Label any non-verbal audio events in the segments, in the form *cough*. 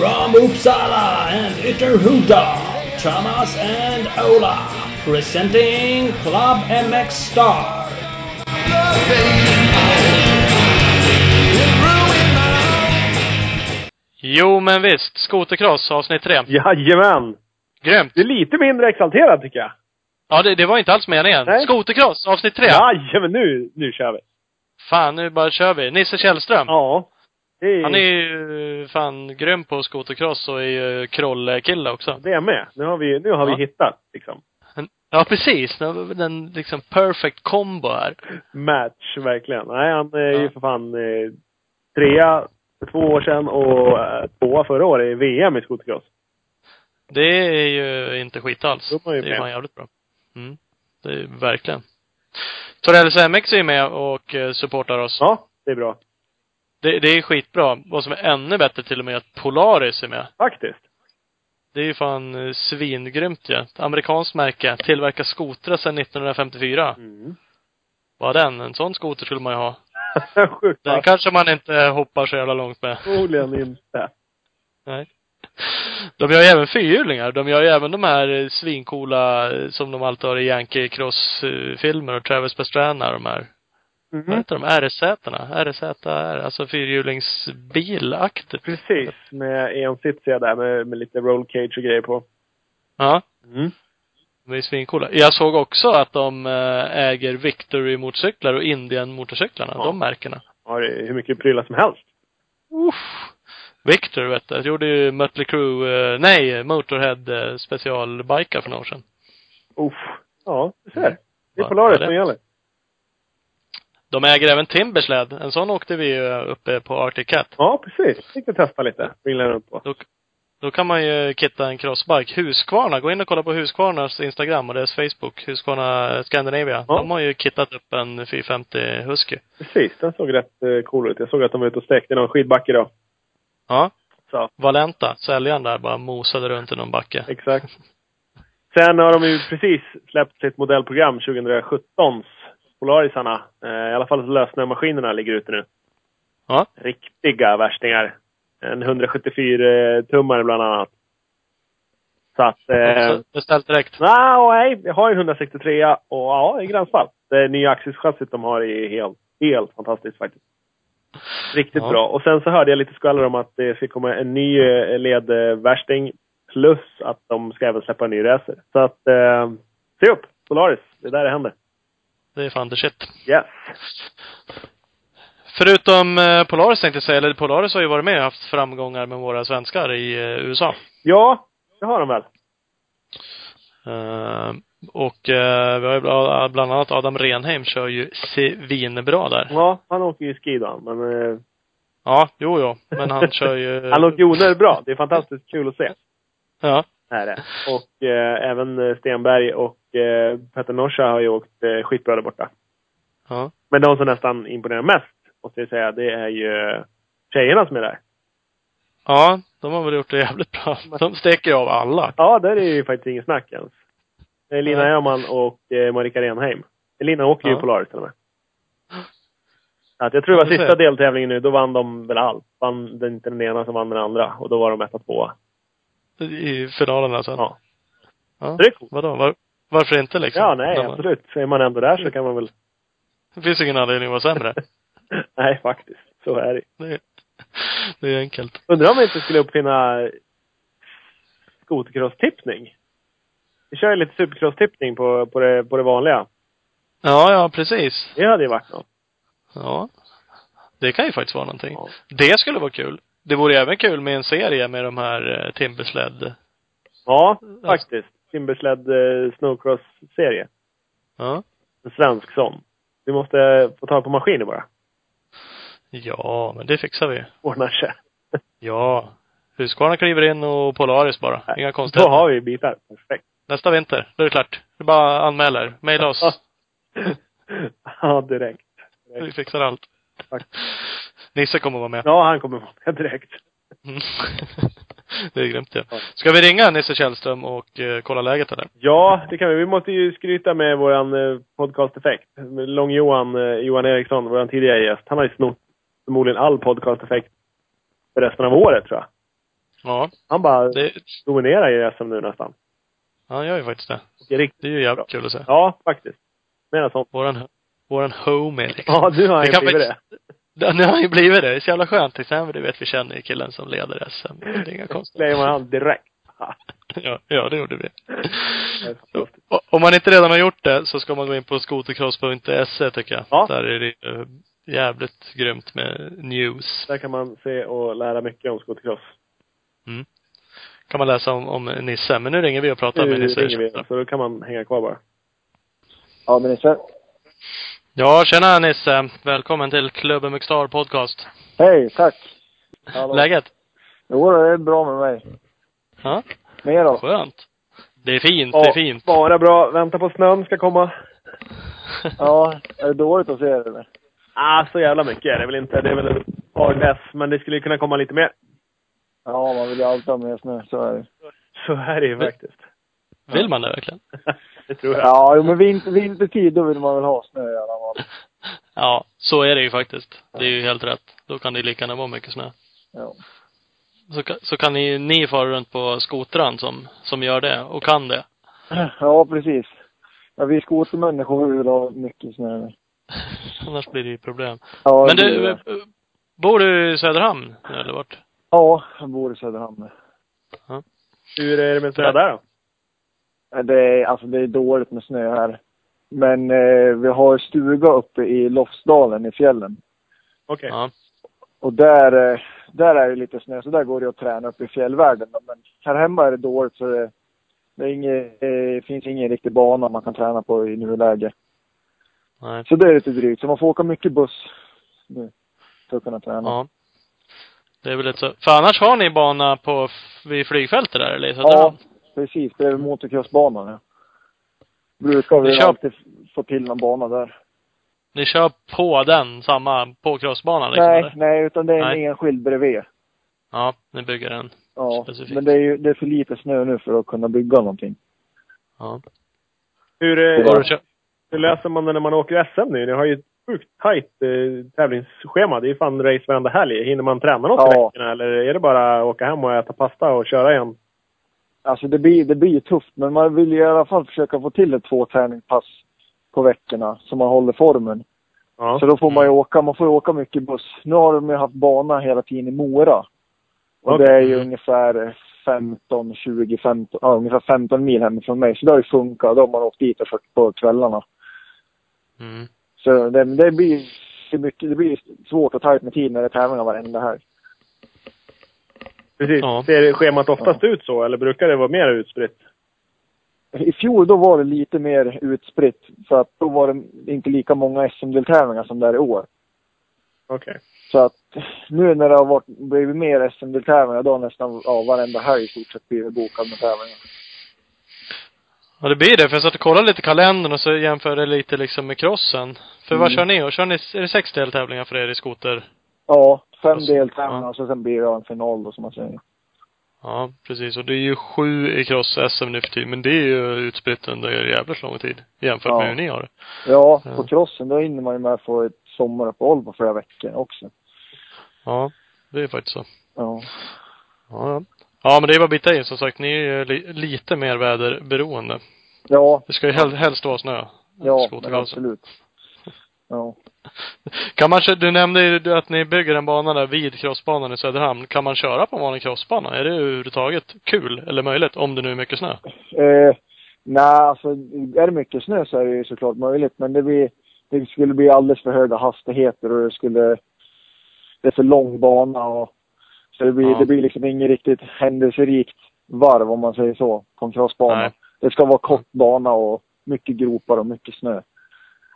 From Uppsala and Ytterhuda, Thomas and Ola, presenting Club MX Star. Jo, men visst. Skotercross, avsnitt tre. Jajamän! Grymt. Du är lite mindre exalterad tycker jag. Ja, det, det var inte alls meningen. Nej. Skotercross, avsnitt tre. Jajamän, nu, nu kör vi. Fan, nu bara kör vi. Nisse Källström. Ja. Är, Han är ju fan grym på skotercross och är ju krollkille också. det är med. Nu har vi, nu har Ja. vi hittat, liksom. Ja, precis. Den, liksom perfect combo här. Match, verkligen. Nej, han är ju Ja. för fan eh, trea för två år sedan och eh, tvåa förra året i VM i skotercross. Det är ju inte skit alls. Är Det är fan jävligt bra. Mm. Det är verkligen. Torells MX är med och eh, supportar oss. Ja, det är bra. Det, det är skitbra. Vad som är ännu bättre till och med är att Polaris är med. Faktiskt. Det är ju fan eh, svingrymt ju. Ja. Ett amerikanskt märke. Tillverkar skotrar sedan 1954. Mm. Vad den? En sån skoter skulle man ju ha. *laughs* Sjukt Den kanske man inte hoppar så jävla långt med. Förmodligen inte. *laughs* Nej. De gör ju även fyrhjulingar. De gör ju även de här eh, svincoola eh, som de alltid har i Yankee Cross-filmer och Travis Pastrana, de här. Vad Mhm. heter de? RZ-erna? RZR, alltså fyrhjulingsbilaktigt. Precis. Med en sits är jag där med, med lite roll cage och grejer på. Ja. Mm. De är svincoola. Jag såg också att de eh, äger Victory-motorcyklar och Indian-motorcyklarna. Ja. De märkena. Har det hur mycket prylar som helst. Uff. Victor vet du. Gjorde ju Mötley Crüe, eh, nej, Motorhead eh, specialbikar för några år sedan. Uff. Ja, du ser. Det är Polaris vad är som gäller. De äger även Timbersled. En sån åkte vi ju uppe på Arctic Cat. Ja, precis. Fick du testa lite. Runt på. Då, då kan man ju kitta en crossbike. Husqvarna, gå in och kolla på Husqvarnas Instagram och deras Facebook. Husqvarna Scandinavia. Ja. De har ju kittat upp en 450 Husky. Precis. Den såg rätt eh, cool ut. Jag såg att de var ute och stekte i någon skidbacke då. Ja. Så. Valenta, säljaren där, bara mosade runt i någon backe. Exakt. Sen har de ju precis släppt sitt modellprogram 2017s Polarisarna. Eh, I alla fall lösnömaskinerna ligger ute nu. Ja. Riktiga värstingar. En 174-tummare bland annat. Så att... Eh, Beställt direkt. Nej, nej. Jag har en 163 och ja, i gränsfall. Det nya axelchassit de har är helt, helt fantastiskt faktiskt. Riktigt Ja. bra. Och sen så hörde jag lite skvaller om att det ska komma en ny eh, ledvärsting. Plus att de ska även släppa en ny racer. Så att, eh, se upp! Polaris. Det är där det händer. Det är fan the shit. Yes. Förutom eh, Polaris tänkte jag säga, eller Polaris har ju varit med och haft framgångar med våra svenskar i eh, USA. Ja, det har de väl. Eh, och eh, vi har ju bla- bland annat Adam Renheim kör ju svinbra där. Ja, han åker ju ski då, men eh, Ja, jo, jo. Men han kör ju... *laughs* han åker onödigt bra. Det är fantastiskt kul att se. Ja. är det. Och eh, även Stenberg och eh, Petter Norsa har ju åkt eh, skitbra där borta. Ja. Men de som nästan imponerar mest, måste jag säga, det är ju tjejerna som är där. Ja, de har väl gjort det jävligt bra. De steker ju av alla. Ja, där är ju faktiskt inget snack ens. Det är Lina. Öhman och eh, Marika Renheim. Lina åker ju Ja. Polaris till och med. Att jag tror det var sista deltävlingen nu, då vann de väl allt. Vann den, inte den ena som vann den andra. Och då var de etta, tvåa. I finalerna sen. Ja. ja. Så det är coolt. Vadå? Var, varför inte liksom? Ja, nej, De- absolut. Så är man ändå där så kan man väl... Det finns ingen anledning att vara sämre. *laughs* nej, faktiskt. Så är det Det är, det är enkelt. Undrar om vi inte skulle uppfinna skotercross-tippning? Vi kör ju lite supercross-tippning på, på, det, på det vanliga. Ja, ja, precis. Det hade ju varit något. Ja. Det kan ju faktiskt vara någonting. Ja. Det skulle vara kul. Det vore även kul med en serie med de här eh, Timbersled. Ja, faktiskt. Timbersled eh, Snowcross-serie. Ja. En svensk sån. Vi måste få tag på maskiner bara. Ja, men det fixar vi. Ordnar sig. *laughs* Ja. Husqvarna kliver in och Polaris bara. Inga Då konstigheter. har vi bitar. Perfekt. Nästa vinter, då är det klart. Du bara anmäler. Maila oss. *laughs* ja, direkt. Vi fixar allt. Tack. Nisse kommer vara med. Ja, han kommer vara med direkt. Mm. *laughs* *laughs* det är grymt ja. Ska vi ringa Nisse Källström och eh, kolla läget eller? Ja, det kan vi. Vi måste ju skryta med våran eh, podcast-effekt. Lång-Johan, eh, Johan Eriksson, våran tidigare gäst. Han har ju snott förmodligen all podcast-effekt för resten av året, tror jag. Ja, Han bara det, dominerar i SM nu nästan. han gör ju faktiskt det. Och är riktigt Det är ju jävligt kul att se. Ja, faktiskt. Mera sånt. Våran, våran homie liksom. Ja, nu har Det ju blivit det. Ja, nu har han ju blivit det. Det är så jävla skönt. Exempel, du vet, vi känner ju killen som leder SM. Det är inga konstigheter. Man han direkt. *laughs* Ja, ja, det gjorde vi. det. O- Om man inte redan har gjort det så ska man gå in på skotercross.se tycker jag. Ja. Där är det eh, jävligt grymt med news. Där kan man se och lära mycket om skotercross. Kan man läsa om, om Nisse. Men nu ringer vi och pratar Nu med Nisse. ringer vi, så då kan man hänga kvar bara. Ja, men Nisse. Ja, tjena Nisse. Välkommen till Klubben McStar podcast. Hej, tack. Hallå. Läget? Jo, det är bra med mig. Ja, Mer då? skönt. Det är fint, det är fint. Bara bra. Vänta på snön ska komma. *laughs* Ja, är det dåligt att se det eller? Ah, så jävla mycket är det väl inte. Det är väl ett par dess, men det skulle ju kunna komma lite mer. Ja, man vill ju alltid ha mer snö, så är det. Så är det ju faktiskt. Vill man det verkligen? *laughs* det tror jag. Ja, jo, men vinter, vintertid, då vill man väl ha snö i alla fall. *laughs* Ja, så är det ju faktiskt. Det är ju helt rätt. Då kan det lika gärna vara mycket snö. Ja. Så, så kan ni, ni fara runt på skotran som, som gör det och kan det. *clears throat* Ja, precis. Ja, vi skotermänniskor vill ha mycket snö. *laughs* Annars blir det ju problem. Ja, Men det du, blir eh, det. bor du i Söderhamn eller vart? Ja, jag bor i Söderhamn. Hur är det med snö där då? Ja, Det är, alltså det är dåligt med snö här. Men eh, vi har stuga uppe i Lofsdalen i fjällen. Okej. Ja. Och där, eh, där är det lite snö, så där går det att träna upp i fjällvärlden. Men här hemma är det dåligt så det, det är inget, eh, finns ingen riktig bana man kan träna på i nuläget. Nej. Så det är lite drygt. Så man får åka mycket buss nu för att kunna träna. Ja. Det är väl lite så. För annars har ni bana på, vid flygfältet där eller i Ja? Precis. Det är motocrossbanan. Ja. Brukar vi kör- alltid få till någon bana där. Ni kör på den, samma, på crossbanan liksom nej, eller? nej, utan det är en Nej. enskild bredvid. Ja, ni bygger en. Ja, Specifikt. men det är ju det är för lite snö nu för att kunna bygga någonting. Ja. Hur, Det eh, hur löser man det när man åker SM nu? Ni har ju ett sjukt tajt eh, tävlingsschema. Det är ju fan race varenda helg. Hinner man träna något i Ja. veckorna? Eller är det bara att åka hem och äta pasta och köra igen? Alltså det blir, det blir tufft, men man vill ju i alla fall försöka få till ett två träningspass på veckorna så man håller formen. Ja. Så då får man ju åka, man får ju åka mycket buss. Nu har de ju haft bana hela tiden i Mora. Och Okej. det är ju ungefär 15, 20, 15, ja ungefär 15 mil hemifrån mig. Så det har ju funkat. Då har man åkt dit och kört på kvällarna. Mm. Så det, det blir mycket, det blir svårt att ta ut med tid när det är tävlingar varenda helg. Precis. Ja. Ser schemat oftast ut så? Eller brukar det vara mer utspritt? I fjol då var det lite mer utspritt. För att då var det inte lika många SM-deltävlingar som det är i år. Okej. Så att nu när det har varit, blivit mer SM-deltävlingar, då har nästan ja, varenda helg i stort sett blivit bokad med tävlingar. Ja, det blir det. För jag satt och kollade lite kalendern och så jämförde lite liksom med crossen. För vad Mm. kör ni? Och kör ni, är det sex deltävlingar för er i skoter? Ja, fem Och så- deltävlingar ja. och så sen blir det en final då som man säger. Ja, precis. Och det är ju sju i cross-SM nu för tiden. Men det är ju utspritt under jävligt lång tid. Jämfört Ja. med hur ni har det. Ja, på crossen då hinner man ju med att få ett sommaruppehåll på flera veckor också. Ja, det är faktiskt så. Ja. Ja, ja. Men det är bara att bita i. Som sagt, ni är ju li, lite mer väderberoende. Ja, Det ska ju hel, helst vara snö. ja men Skotercrossen. absolut. Ja. Kan man, du nämnde ju att ni bygger en bana där vid crossbanan i Söderhamn. Kan man köra på en vanlig crossbana? Är det överhuvudtaget kul eller möjligt? Om det nu är mycket snö? Eh, nej, alltså är det mycket snö så är det ju såklart möjligt. Men det, blir, det skulle bli alldeles för höga hastigheter och det skulle... Det är för lång bana och... Så det blir, Ja. det blir liksom inget riktigt händelserikt varv om man säger så, på en crossbana. Nej. Det ska vara kort bana och mycket gropar och mycket snö.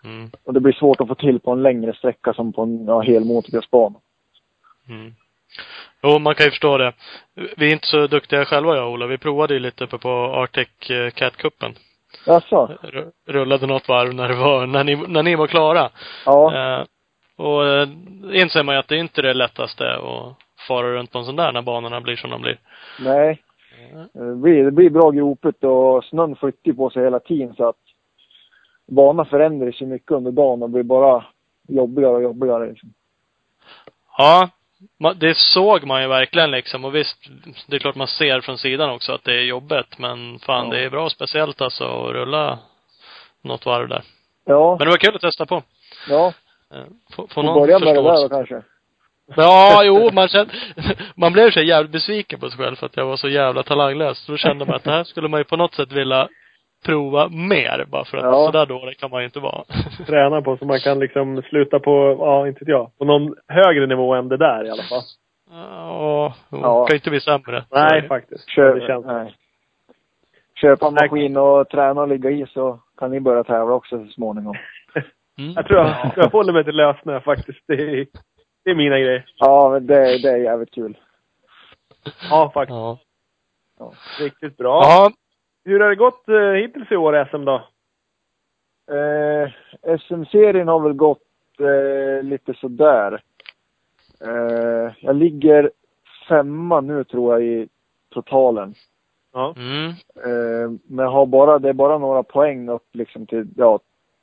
Mm. Och det blir svårt att få till på en längre sträcka som på en ja, hel motocrossbana. Mm. Jo, man kan ju förstå det. Vi är inte så duktiga själva jag och Ola. Vi provade ju lite på, på Arctic eh, Cat-cupen. Jaså? Rullade något varv när det var, när ni, när ni var klara. Ja. Eh, och eh, inser man ju att det är inte det lättaste att fara runt på en sån där när banorna blir som de blir. Nej. Det blir, det blir bra gropigt och snön flyttar på sig hela tiden så att banan förändras ju mycket under dagen och blir bara jobbigare och jobbigare. Liksom. Ja, det såg man ju verkligen liksom. Och visst, det är klart man ser från sidan också att det är jobbigt. Men fan, Ja. det är bra speciellt alltså att rulla något varv där. Ja, Men det var kul att testa på. ja. Eh, Få, få någon börja med det där då kanske. Ja, jo, man kände, *laughs* man blev så jävligt besviken på sig själv för att jag var så jävla talanglös. Då kände man att det här skulle man ju på något sätt vilja prova mer. Bara för att Ja. sådär dålig kan man ju inte vara. *laughs* Träna på så man kan liksom sluta på, ja inte vet jag, på någon högre nivå än det där i alla fall. Ja, jo, Ja. kan ju inte bli sämre. Nej, Så- faktiskt. Kör, Det känns nej. Köpa en maskin och träna och ligga i så kan ni börja tävla också så småningom. *laughs* Mm. Jag tror jag, jag håller mig till lössnö faktiskt. Det är, det är mina grejer. Ja, men det, det är jävligt kul. Ja, faktiskt. Ja. Riktigt bra. Ja. Hur har det gått eh, hittills i år, SM då? Eh, SM-serien har väl gått eh, lite sådär. Eh, jag ligger femma nu tror jag i totalen. Ja. Mm. Eh, men jag har bara, det är bara några poäng upp liksom till, ja,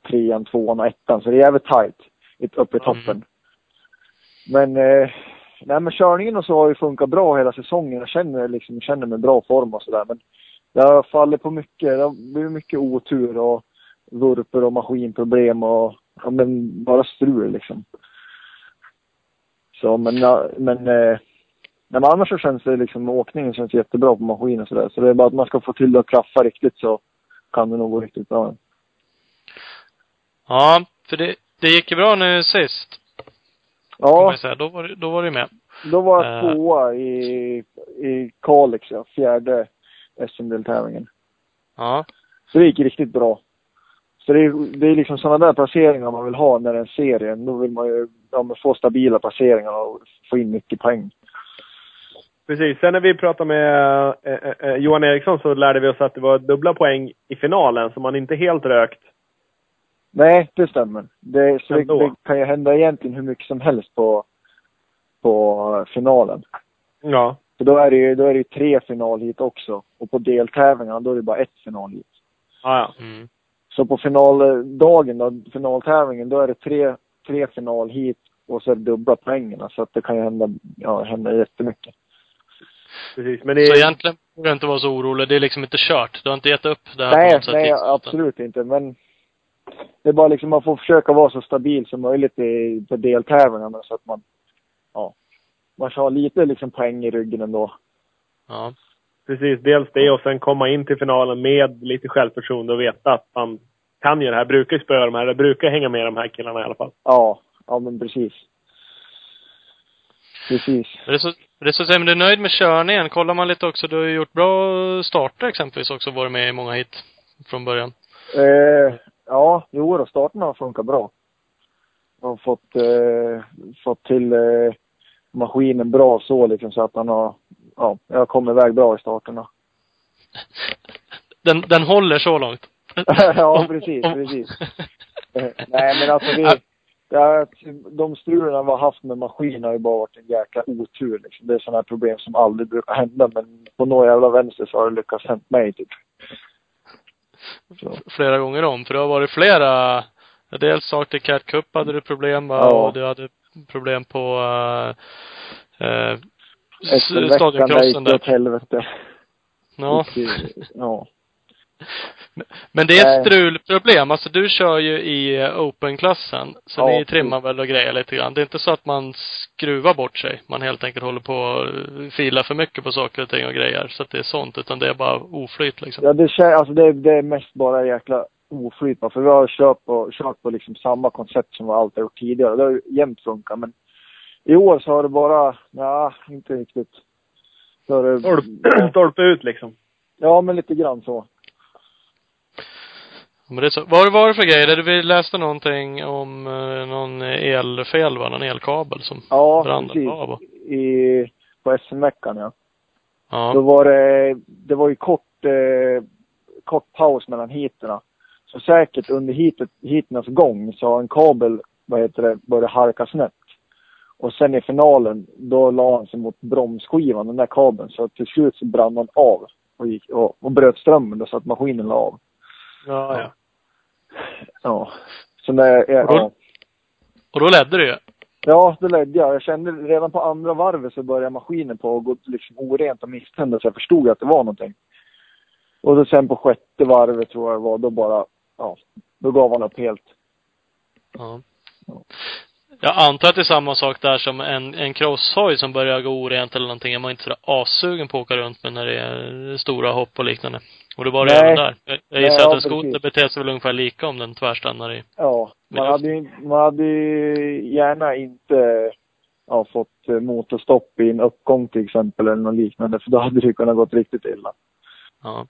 trean, tvåan och ettan. Så det är jävligt tajt ett- uppe i Mm. toppen. Men, eh, nej men körningen och så har ju funkat bra hela säsongen. Jag känner liksom, känner mig i bra form och sådär. Men det har fallit på mycket, det har blivit mycket otur och vurpor och maskinproblem och, ja men bara strul liksom. Så men, men, eh, men annars så känns det liksom, åkningen känns jättebra på maskinen och sådär. Så det är bara att man ska få till det att klaffa riktigt så kan det nog gå riktigt bra. Ja, för det, det gick ju bra nu sist. Ja, säga. Då var, då var det med. då var jag Eh. tvåa i, i Kalix, ja. Fjärde SM-deltävlingen. Ja. Så det gick riktigt bra. Så det är, det är liksom sådana där placeringar man vill ha när det är en serie. Då vill man ju ja, få stabila placeringar och få in mycket poäng. Precis. Sen när vi pratade med eh, eh, Johan Eriksson så lärde vi oss att det var dubbla poäng i finalen, så man inte helt rökt. Nej, det stämmer. Det, så det, det kan ju hända egentligen hur mycket som helst på, på finalen. Ja. För då är det ju, då är det tre finalhit också. Och på deltävlingarna då är det bara ett finalhit. Ja, ja. Mm. Så på finaldagen då, finaltävlingen, då är det tre, tre finalhit och så är det dubbla poängerna. Så att det kan ju hända, ja, hända jättemycket. Precis. Men det Så egentligen borde du inte vara så orolig. Det är liksom inte kört. Du har inte gett upp det här på Nej, typ något sätt nej utan- absolut inte. Men det är bara liksom, man får försöka vara så stabil som möjligt i, på deltävlingarna så att man, man ska ha lite liksom poäng i ryggen ändå. Ja. precis. Dels det och sen komma in till finalen med lite självförtroende och veta att man kan ju det här. Brukar spöa de här. Eller brukar hänga med de här killarna i alla fall. Ja, ja men precis. Precis. Men Det är så, det är så men du är nöjd med körningen. Kollar man lite också, du har ju gjort bra starter exempelvis också, varit med i många hit från början. Eh, ja, jo då, starten har funkat bra. Jag har fått, eh, fått till eh, maskinen bra så liksom så att han har, ja, jag kommer iväg bra i starterna. *laughs* Den, den håller så långt. *laughs* ja, precis, precis. *laughs* Eh, Nej, men alltså det, ja, de strulen vi har haft med maskinen har ju bara varit en jäkla otur liksom. Det är sådana här problem som aldrig brukar hända, men på några jävla vänster så har det lyckats hänt mig typ. Så. flera gånger om. För det har varit flera, dels Arctic Cat Cup hade du problem va? Ja. Och du hade problem på uh, Efter veckan där åt helvete. Ja. Ja. Men det är ett strulproblem. Alltså du kör ju i eh, open-klassen. Så Ja, ni trimmar väl och grejer lite grann. Det är inte så att man skruvar bort sig. Man helt enkelt håller på och eh, filar för mycket på saker och ting och grejer. Så att det är sånt. Utan det är bara oflyt liksom. Ja, det, kän- alltså det, det är mest bara jäkla oflyt. va. För vi har kört på, kört på liksom samma koncept som vi alltid har gjort tidigare. Det har ju jämt funkat. Men i år så har det bara, ja, inte riktigt. Så har det, stolpe *clears throat* ut liksom. ja, men lite grann så. Men det är så. Vad var det var det för grejer? Vi läste någonting om eh, någon elfel va? Någon elkabel som Ja, brann precis. av. I, på SM-veckan, ja. Då Ja. var det, det var ju kort, eh, kort paus mellan heaterna. Så säkert under heatet, heaternas gång så har en kabel, vad heter det, börjat halka snett. Och sen i finalen, då la han sig mot bromsskivan, den där kabeln. Så till slut så brann den av och, gick, och, och bröt strömmen då, så att maskinen la av. Ja, ja. Ja. Så när, ja, Och då- Och då ledde du ju. Ja, det ledde jag. Jag kände redan på andra varvet så började maskinen på att gå liksom orent och misstända så jag förstod att det var någonting. Och då sen på sjätte varvet tror jag det var, då bara, ja, då gav han upp helt. Ja. Jag antar att det är samma sak där som en, en crosshoj som börjar gå orent eller någonting. Är man inte sådär assugen på att åka runt med när det är stora hopp och liknande. Och det var det även där. Jag, jag gissar att en skoter beter sig väl ungefär lika om den tvärstannar i. Ja, man hade ju man hade ju gärna inte ja, fått eh, motorstopp i en uppgång till exempel eller något liknande. För då hade det kunnat gått riktigt illa. Ja.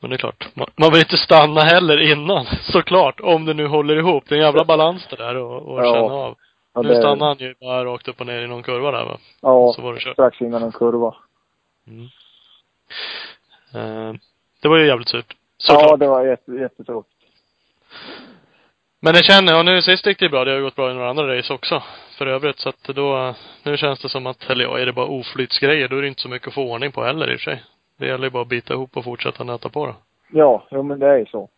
Men det är klart. Man, man vill inte stanna heller innan, *laughs* såklart. Om det nu håller ihop. Det är en jävla balans det där och, och Ja. känna av. Ja, nu stannade han ju bara rakt upp och ner i någon kurva där va? Ja, Så var det kört. strax innan en kurva. Mm. Eh, det var ju jävligt surt. Ja, Såklart. det var jätte, jättetufft. Men jag känner, och nu sist gick det bra. Det har ju gått bra i några andra race också. För övrigt. Så att då, nu känns det som att, eller ja, är det bara oflytsgrejer, då är det inte så mycket att få ordning på heller i och för sig. Det gäller ju bara att bita ihop och fortsätta nöta på då. Ja, jo, men det är ju så.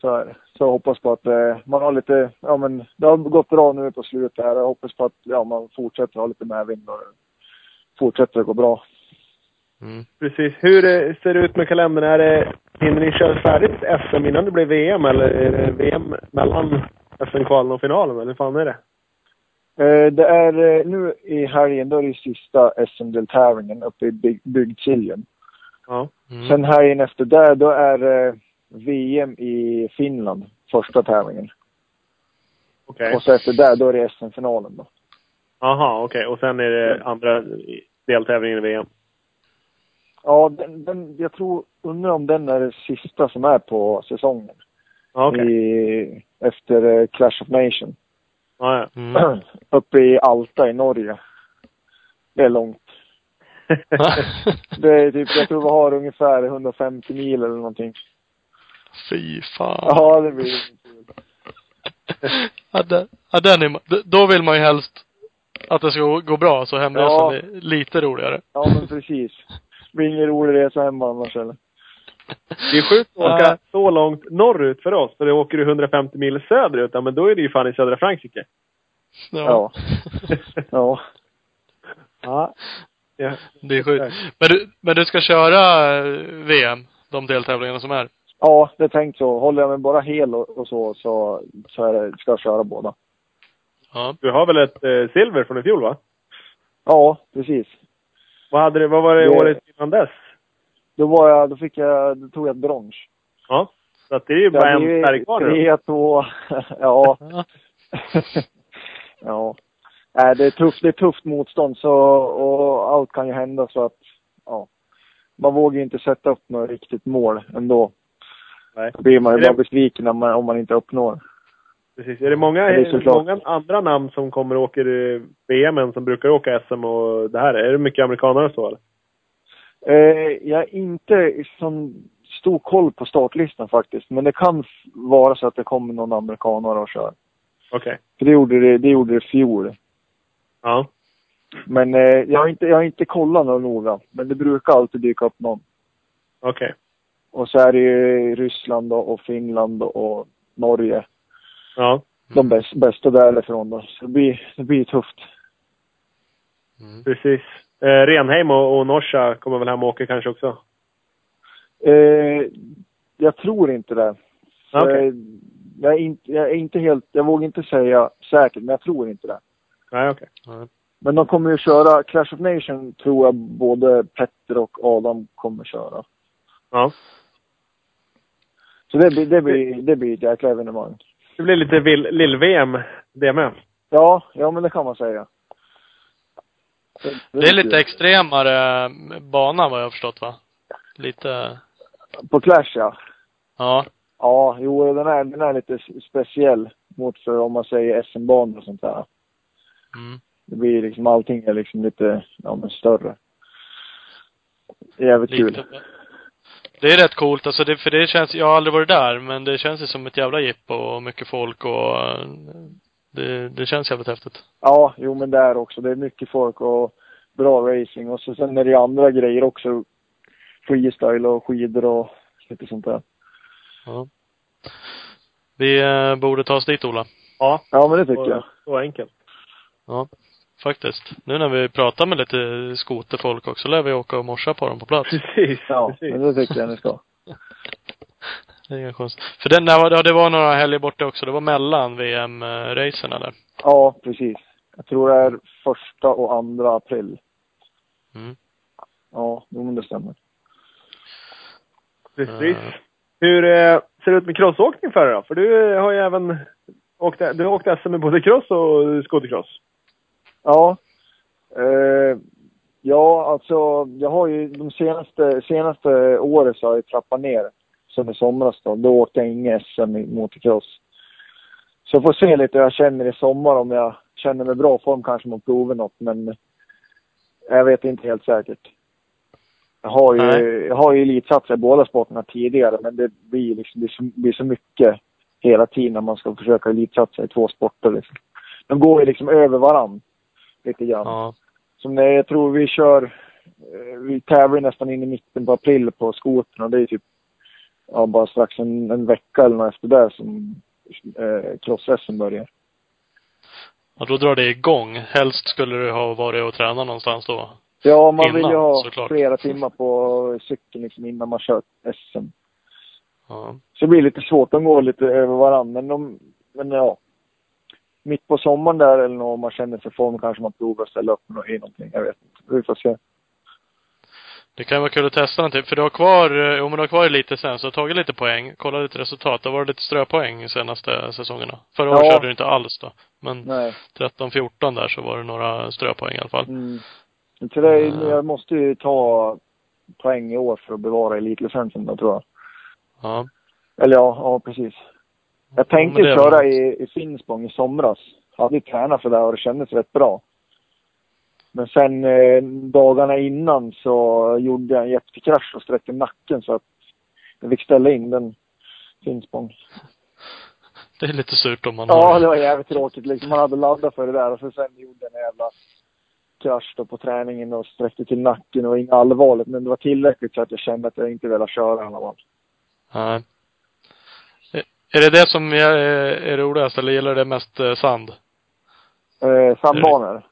Så är det. Så jag hoppas på att eh, man har lite, ja men det har gått bra nu på slutet här. Jag hoppas på att ja, man fortsätter ha lite medvind och fortsätter att gå bra. Mm. Precis. Hur eh, ser det ut med kalendern? Är det, hinner ni köra färdigt SM innan det blir VM eller är det VM mellan SM-kvalen och finalen eller hur fan är det? Eh, det är eh, nu i helgen, då är det sista SM-deltävlingen uppe i Byg- Bygdsiljen. Ja. Mm. Sen helgen efter det, då är eh, VM i Finland, första tävlingen. Okej. Och så efter det, då är det SM-finalen då. Aha, okej. Och sen är det andra deltävlingen i VM. Ja, den, den, jag tror, undrar om den är det sista som är på säsongen. Okej. I, efter Clash of Nation. Ja, ja. Mm. *clears throat* Uppe i Alta i Norge. Det är långt. *laughs* Det är typ, jag tror vi har ungefär 150 mil eller någonting. Fy fan. Ja, det blir ja, den, ja, den är, då vill man ju helst att det ska gå- gå bra, så hemresan Ja. är lite roligare. Ja, men precis. Det blir ingen rolig resa hem annars eller? Det är sjukt att åka Ja. så långt norrut för oss. För då åker du 150 mil söderut, ja, men då är det ju fan i södra Frankrike. Ja. Ja. *laughs* Ja. ja. Det är sjukt. Men du, men du ska köra eh, VM, de deltävlingarna som är? Ja, det är tänkt så. Håller jag mig bara hel och, och så, så, så är det, ska jag köra båda. Ja. Du har väl ett eh, silver från i fjol, va? Ja, precis. Vad, hade det, vad var det Det- året innan dess? Då var jag, då fick jag, då tog jag ett brons. Ja. Så att det är ju bara en färg kvar nu. Tre, två, *laughs* ja. Ja. *laughs* ja. Nej, det är tufft, det är tufft motstånd så, och allt kan ju hända så att, ja. Man vågar ju inte sätta upp något riktigt mål ändå. Nej. Då blir man ju Är det- bara besviken om man, om man inte uppnår. Precis. Är det många, Det är såklart. många andra namn som kommer och åker VM än som brukar åka SM och det här? Är det mycket amerikanare och så eller? Eh, jag är inte som stor koll på startlistan faktiskt. Men det kan vara så att det kommer någon amerikanare och kör. Okej. För det gjorde det, det gjorde det fjol. Ja. Men eh, jag, har inte, jag har inte kollat något noga. Men det brukar alltid dyka upp någon. Okej. Och så är det ju Ryssland och, Finland och Norge. Ja. De bäst, bästa därifrån då. Så det blir, det blir tufft. Mm. Precis. Eh, Renheim och, och Norsa kommer väl hem och åker kanske också? Eh, jag tror inte det. Okej. eh, jag, är inte, jag är inte helt, jag vågar inte säga säkert, men jag tror inte det. Nej, okej. Ja. Men de kommer ju köra, Clash of Nation tror jag både Petter och Adam kommer köra. Ja. Så det blir, det blir, det blir ett jäkla evenemang. Det blir lite lill-VM det med. Ja, ja men det kan man säga. Det är lite extremare bana vad jag har förstått va? Lite, På Clash ja. ja. Ja, jo den är, den är lite speciell mot för om man säger SM-banor och sånt där. Mm. Det blir liksom, allting är liksom lite, ja men större. Jävligt kul. Lite. Det är rätt coolt alltså, det, för det känns, jag har aldrig varit där, men det känns ju som ett jävla jippo och mycket folk och eh, det, det känns jävligt häftigt. Ja, jo men det är också. Det är mycket folk och bra racing. Och så sen är det andra grejer också. Freestyle och skidor och lite sånt där. Ja. Vi eh, borde ta oss dit Ola. Ja, Ja, men det tycker så, jag. så enkelt. Ja, faktiskt. Nu när vi pratar med lite skoterfolk också lär vi åka och morsa på dem på plats. Precis, Ja, precis. men det tycker jag ni ska. *laughs* Det är inga konstigt. För den där var, ja, det var några helger borta också. Det var mellan VM-racen eller? Ja, precis. Jag tror det är första och andra april. Mm. Ja, men det stämmer. Precis. Eh. Hur eh, ser det ut med crossåkning för dig då? För du har ju även åkt, du har åkt SM med både cross och skotercross. Ja. Eh, ja, alltså jag har ju de senaste, senaste året så har jag trappat ner. Som i somras då. Då åkte jag inga SM i motocross. Så jag får se lite hur jag känner i sommar. Om jag känner mig bra form kanske man provar något. Men jag vet inte helt säkert. Jag har ju, Nej. jag har ju elitsatsat i båda sporterna tidigare. Men det blir liksom, det blir så mycket hela tiden när man ska försöka elitsatsa i två sporter liksom. De går ju liksom över varann. Lite grann. Ja. Som när jag tror vi kör, eh, vi tävlar nästan in i mitten på april på skotern och det är typ, ja bara strax en, en vecka eller något efter det som eh, cross börjar. ja. Då drar det igång. Helst skulle du ha varit och tränat någonstans då. Ja, man vill ju Innan, ha såklart. flera timmar på cykeln liksom innan man kör SM. Ja. Så det blir lite svårt, de går lite över varandra. Men, de, men ja. Mitt på sommaren där eller om man känner sig form kanske man provar att ställa upp i någonting. Jag vet inte. Vi får se. Det kan vara kul att testa någonting. För du har kvar, eh, om du har kvar lite sen, så har tagit lite poäng. Kolla lite resultat. Det varit lite ströpoäng senaste säsongerna. Förra året Ja. körde du inte alls då. Men Nej. 13-14 där så var det några ströpoäng i alla fall. Mm. Är- Mm. jag måste ju ta poäng i år för att bevara elitlicensen då, tror jag. Ja. Eller ja, ja precis. Jag tänkte är köra i, i Finspång i somras. Hade ju tränat för det och det kändes rätt bra. Men sen eh, dagarna innan så gjorde jag en jättekrasch och sträckte nacken så att jag fick ställa in den Finspång. Det är lite surt om man Ja, har... det var jävligt tråkigt liksom. Man hade laddat för det där och så sen gjorde jag en jävla krasch då på träningen och sträckte till nacken. Det var inget allvarligt men det var tillräckligt så att jag kände att jag inte ville köra i alla fall. Nej. Är- det det som är, är roligast eller gäller det mest eh, sand? Eh, sandbanor.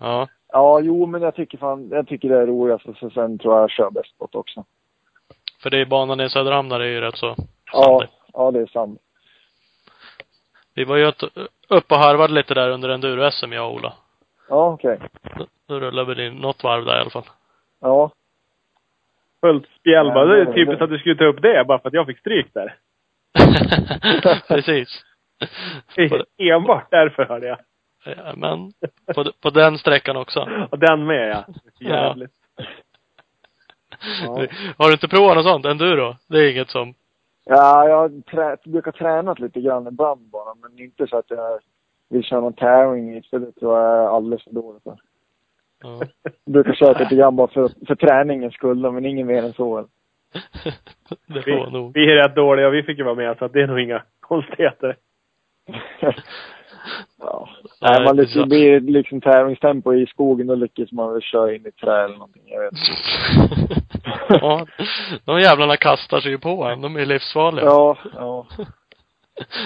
Ja. Ja, jo men jag tycker fan, jag tycker det är roligast och sen tror jag jag kör bäst på också. För det är banan i Söderhamn där det är ju rätt så Ja, sandig. ja det är sant. Vi var ju ett- upp och harvade lite där under enduro-SM jag och Ola. Ja, okej. Då, då rullade vi in något varv där i alla fall. Ja. Fullt spjäll bara. Ja, Det är typiskt att du skulle ta upp det bara för att jag fick stryk där. *laughs* Precis. Enbart därför hörde jag. Ja, men på, på den sträckan också. Och den med ja. *laughs* Jävligt. *laughs* Ja, Har du inte provat något sånt? Enduro? Det är inget som... ja jag har trä, brukar tränat lite grann ibland bara, men inte så att jag vill köra någon tävling i, för det tror jag är alldeles för dåligt för. Ja. Jag brukar köra lite grann bara för, för träningens skull, men ingen mer än så. *laughs* det Vi, får nog. vi är rätt dåliga vi fick ju vara med så att det är nog inga konstigheter. Ja. Nej, man lyckas, det blir liksom tävlingstempo i skogen, då lyckas man väl köra in i trä eller någonting. Jag vet inte. *laughs* ja, de jävlarna kastar sig ju på en. De är livsfarliga. Ja, ja. *laughs*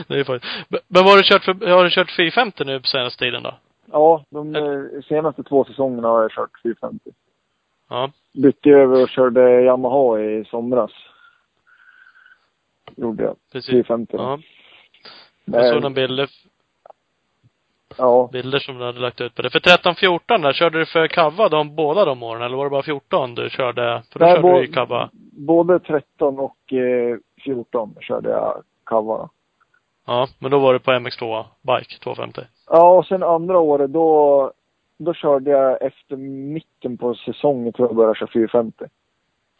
Det är faktiskt. Men vad har du kört för, har du kört 450 nu på senaste tiden då? Ja, de eh, senaste två säsongerna har jag kört 450. Ja. Bytte över och körde Yamaha i somras. Gjorde jag. Precis. 450. Ja. Men- Jag såg några bilder, Ja. bilder som du hade lagt ut på det. För 13-14 där, körde du för Kava de båda de åren? Eller var det bara 14 du körde? För då Nej, körde du i Kava. Både 13 och eh, 14 körde jag Kava. Ja, men då var det på MX2 Bike 250. Ja, och sen andra året då, då körde jag efter mitten på säsongen tror jag började köra 450.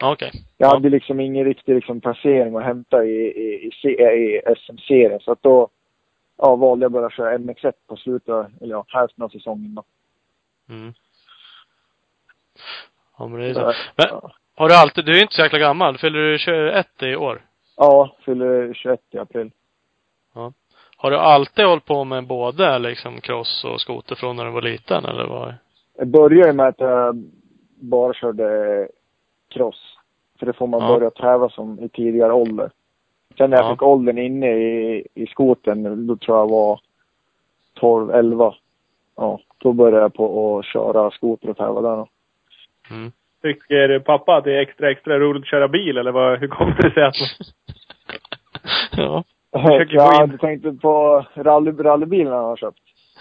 Ja, okej. Jag Ja. hade liksom ingen riktig liksom placering att hämta i, i, i, i SM-serien. Så att då ja, valde jag att börja köra MX1 på slutet, eller ja, hälften av säsongen då. Mm. Ja, men det är så. Så, Men ja. har du alltid, du är inte så jäkla gammal. Fyller du 21 i år? ja, fyller 21 i april. Har du alltid hållit på med både liksom cross och skoter från när du var liten eller vad? Jag började med att jag bara körde cross. För det får man Ja. börja tävla som i tidigare ålder. Sen när jag Ja. fick åldern inne i, i skoten, då tror jag var 12, 11. Ja, då började jag på att köra skoter och tävla där då. Mm. Tycker pappa att det är extra, extra roligt att köra bil eller vad, hur kommer det sig att *laughs* ja. Få Ja, in- du tänkte på rally, rallybilen han har köpt?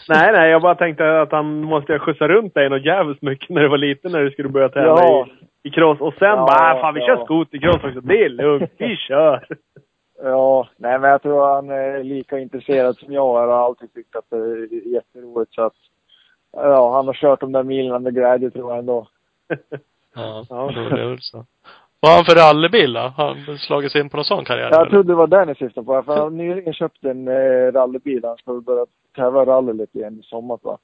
Nej, nej, jag bara tänkte att han måste skjutsa runt dig något jävligt mycket när du var liten när du skulle börja tävla Ja. i, i cross. Och sen Ja, bara, "Ah, fan vi ja. kör skotercross också. Det är lugnt, vi kör. Ja, nej men jag tror han är lika intresserad som jag är och har alltid tyckt att det är jätteroligt så att Ja, han har kört de där milen med glädje tror jag ändå. *laughs* Ja, Ja. det är väl så. Vad har han för rallybil då? Har han slagit sig in på någon sån karriär? Jag eller? trodde det var den ni syftade på. För han har nyligen köpt en eh, rallybil. Han ska börja tävla rally lite igen i sommar va?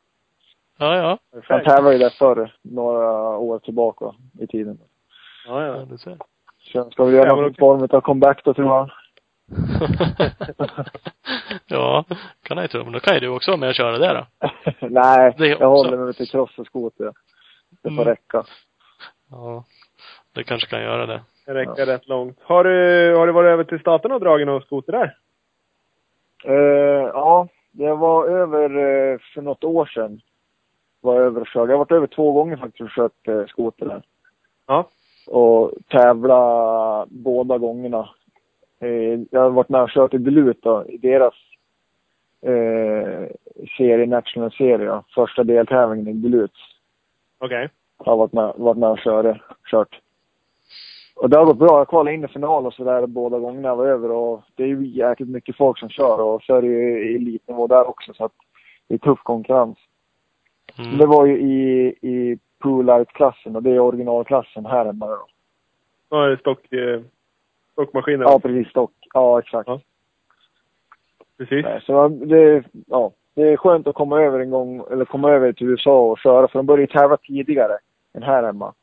Ja, ja. Han tävlade ju där förr, några år tillbaka i tiden. Ja, ja ja. du ser. Så han ska väl göra någon form av comeback då tror jag. *laughs* ja, kan jag tro. Men då kan ju du också vara med och köra det då. *laughs* Nej, Det jag håller mig till cross och skoter. Det får Mm. räcka. Ja. Det kanske kan göra det. Det räcker rätt långt. Har du, har du varit över till staterna och dragit någon skoter där? Eh, ja, jag var över eh, för något år sedan. Var över och körde. Jag har varit över två gånger faktiskt och kört eh, skoter där. Ja. Och tävla båda gångerna. Eh, jag har varit med och kört i Duluth då, i deras eh, serie, National Serie. ja. Första deltävlingen i Duluth. Okej. Jag har varit med, varit med och körde, kört. Och det har gått bra. Jag kvalade in i final och sådär båda gångerna jag var över. Och det är ju jäkligt mycket folk som kör och så är det ju elitnivå där också. Så att det är tuff konkurrens. Mm. Det var ju i, i Poolite-klassen och det är originalklassen här hemma då. Det stock, stockmaskiner. Ja, precis. Stock. Ja, exakt. Ja. Precis. Nej, så det, ja, det är skönt att komma över en gång, eller komma över till USA och köra. För de börjar ju tävla tidigare än här hemma.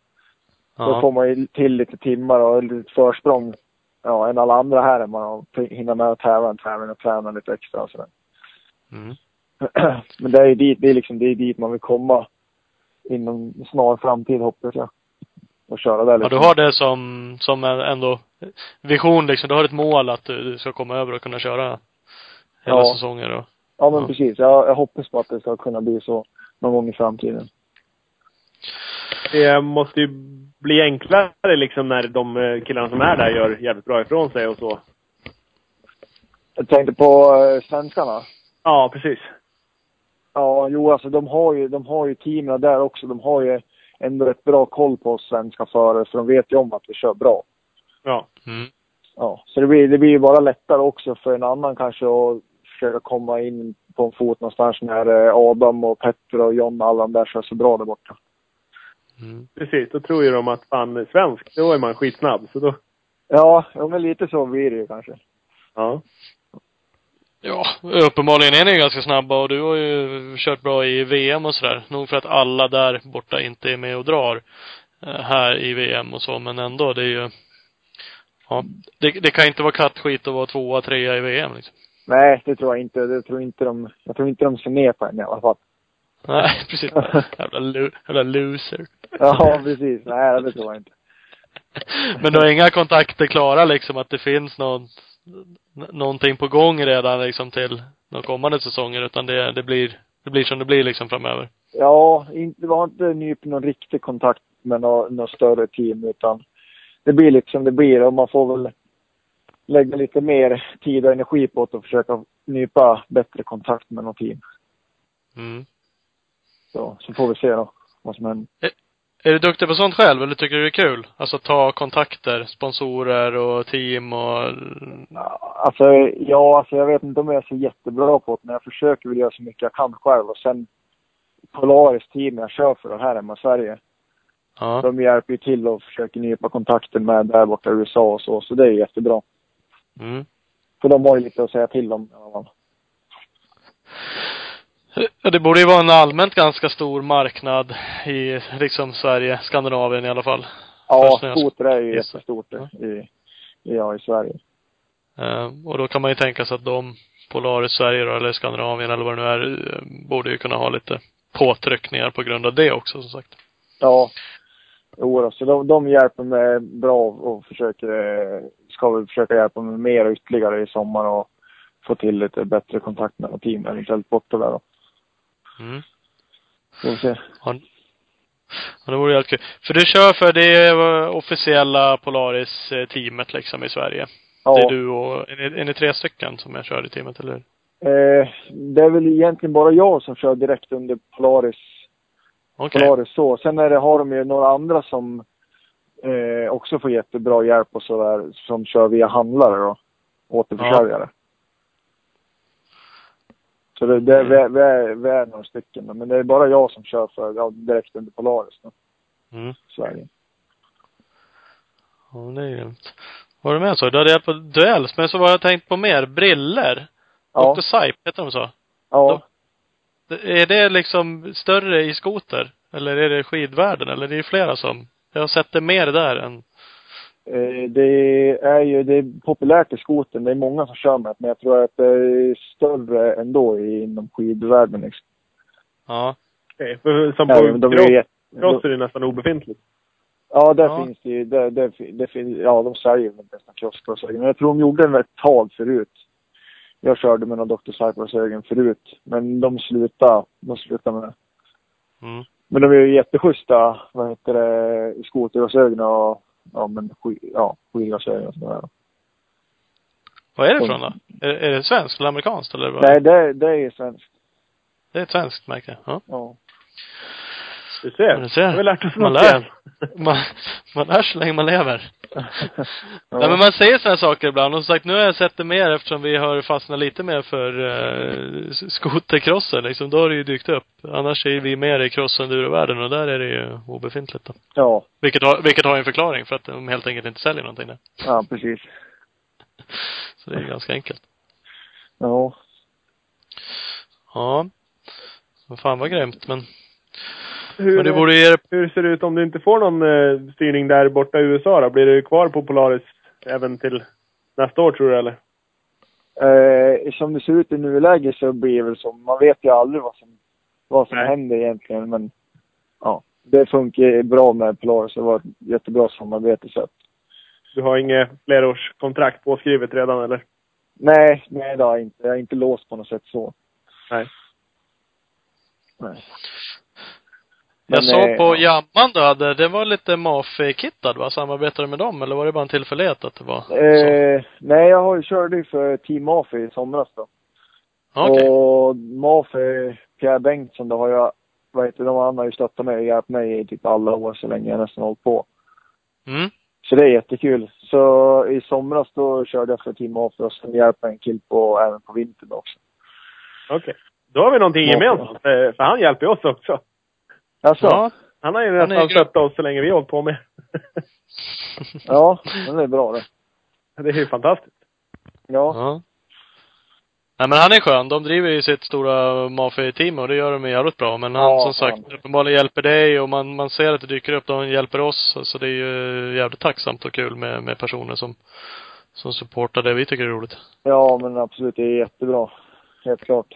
Då Ja. får man ju till lite timmar och lite försprång ja, än alla andra här hemma och hinna med att tävla en tävling och träna lite extra och sådär. Mm. *clears throat* Men det är ju dit, det är liksom, det är dit man vill komma inom snar framtid hoppas jag. Och köra där Ja, liksom. du har det som, som en ändå vision liksom. Du har ett mål att du, du ska komma över och kunna köra hela Ja. säsonger och Ja men Ja. precis. Jag, jag hoppas på att det ska kunna bli så någon gång i framtiden. Det måste ju bli enklare liksom när de eh, killarna som är där gör jävligt bra ifrån sig och så. Jag tänkte på eh, svenskarna. Ja, precis. Ja, jo alltså de har ju, de har ju teamen där också. De har ju ändå ett bra koll på oss svenska förare så de vet ju om att vi kör bra. Ja. mm. Ja, så det blir, det blir ju bara lättare också för en annan kanske att försöka komma in på en fot någonstans när eh, Adam och Petter och John och alla de där kör så bra där borta. Mm. Precis. Då tror ju de att fan, svensk, då är man skitsnabb. Så då, Ja, ja men lite så blir det ju kanske. ja. Ja, uppenbarligen är ni ganska snabba och du har ju kört bra i VM och sådär. Nog för att alla där borta inte är med och drar eh, här i VM och så, men ändå, det är ju Ja, det, det kan inte vara kattskit att vara tvåa, trea i VM liksom. Nej, det tror jag inte. Det tror inte de, jag tror inte de ser ner på en i alla fall. Nej, *laughs* precis. Jävla, lo- jävla loser. Ja, precis. Nej, det tror jag inte. *laughs* Men du har inga kontakter klara liksom att det finns någon, någonting på gång redan liksom till de kommande säsonger utan det, det blir, det blir som det blir liksom framöver. Ja, inte, det var inte nyp någon riktig kontakt med något, större team utan det blir lite som det blir och man får väl lägga lite mer tid och energi på och försöka nypa bättre kontakt med något team. Mm. Så, så får vi se då vad som händer. Är du duktig på sånt själv eller tycker du det är kul? Alltså ta kontakter, sponsorer och team och Alltså, ja, alltså jag vet inte om jag är så jättebra på det, men jag försöker väl göra så mycket jag kan själv. Och sen Polaris team jag kör för här hemma i Sverige, Ja. de hjälper ju till och försöker nypa kontakten med där borta i USA och så, så det är jättebra. Mm. För de har ju lite att säga till om i alla fall. Ja, Det borde ju vara en allmänt ganska stor marknad i liksom Sverige, Skandinavien i alla fall. Ja, skoter är ju jättestort i, i, ja, i Sverige. Eh, och då kan man ju tänka sig att de, Polaris Sverige då, eller Skandinavien eller vad det nu är, eh, borde ju kunna ha lite påtryckningar på grund av det också som sagt. Ja. Jo, då, så de, de hjälper mig bra och försöker, eh, ska väl försöka hjälpa mig mer ytterligare i sommar och få till lite bättre kontakt med team eventuellt borta där då. Mm. Får vi se. Ja, det vore jävligt kul. För du kör för det eh, officiella Polaris-teamet liksom i Sverige? Ja. Det är du och, är ni, är ni tre stycken som jag kör i teamet, eller hur? Eh, det är väl egentligen bara jag som kör direkt under Polaris, Okej. Polaris så. Sen är det, har de ju några andra som eh, också får jättebra hjälp och sådär, som kör via handlare då. Återförsäljare. Så det, det, är- vi, är, vi är några stycken, men det är bara jag som kör för, ja, direkt under Polaris då, Mm. Sverige. Ja, det är grymt. Var du med så? Du hade hjälpt på duells, men så var jag tänkt på mer. Briller. Ja, Dr. Sipe, heter de så? ja. Är det liksom större i skoter? Eller är det skidvärlden? Eller det är flera som, jag har sett det mer där än, det är ju, det är populärt i skoten. Det är många som kör med men jag tror att det är större ändå i, inom skidvärlden liksom. ja. Okej, för som Ja, på är cross, är det nästan obefintligt. Ja, där Ja. finns det ju, det, det, det finns, ja de säljer väl nästan kioskglasögon. Men jag tror de gjorde den ett tag förut. Jag körde med några Dr. Cypress-ögon förut. Men de slutade, de slutade med det. Mm. Men de är ju jätteschyssta, vad heter det, skoterglasögon och, ja men, ja, skidglasögon och sådär. Vad är det ifrån då? Är, är det svenskt eller amerikanskt eller vad? Nej, det, det är svenskt. Det är ett svenskt märke. Ja. Ja. Du ser. Du ser. Nu har lärt oss Man något lär. igen. *laughs* Man, man lär så länge man lever. *laughs* ja. Nej men man säger sådana saker ibland. Och som sagt, nu har jag sett det mer eftersom vi har fastnat lite mer för uh, skotercrossen liksom. Då har det ju dykt upp. Annars är vi mer i cross världen och där är det ju obefintligt då. ja, Vilket har, vilket har en förklaring för att de helt enkelt inte säljer någonting där. ja, precis. *laughs* Så det är ganska enkelt. Ja. Ja. Fan vad grymt men. Hur, Men det borde ge hur ser det ut om du inte får någon eh, styrning där borta i USA då? Blir du kvar på Polaris även till nästa år tror du eller? Eh, som det ser ut i nuläget så blir det väl som, man vet ju aldrig vad som, vad som Nej. händer egentligen men ja, det funkar bra med Polaris. Det var ett jättebra samarbete så att, Du har inget flerårskontrakt påskrivet redan eller? nej, nej det har jag inte. Jag är inte låst på något sätt så. Nej. Nej. Jag såg eh, på ja. Jamman du hade, det var lite MAF-kittad va? Samarbetade du med dem eller var det bara en tillfällighet att det var så? Eh, nej, jag har ju körde ju för Team Mafi i somras då. Okej. Och Mafi, Pierre Bengtsson, då har jag, vad heter det, han har ju stöttat mig och hjälpt mig i typ alla år så länge jag nästan hållit på. Mm. Så det är jättekul. Så i somras då körde jag för Team Mafi och sen hjälpte en kill på, även på vintern också. Okej. Då har vi någonting gemensamt. Eh, För han hjälper oss också. Alltså, ja. Han har ju nästan stöttat oss så länge vi har hållit på med. *laughs* ja, men det är bra det. det är ju fantastiskt. Ja, Ja. Nej men han är skön. De driver ju sitt stora Mafia-team och det gör de jävligt bra. Men han Ja, som sagt fan. uppenbarligen hjälper dig och man, man ser att det dyker upp. De hjälper oss. Så det är ju jävligt tacksamt och kul med, med personer som, som supportar det vi tycker är roligt. ja men absolut, det är jättebra. Helt klart.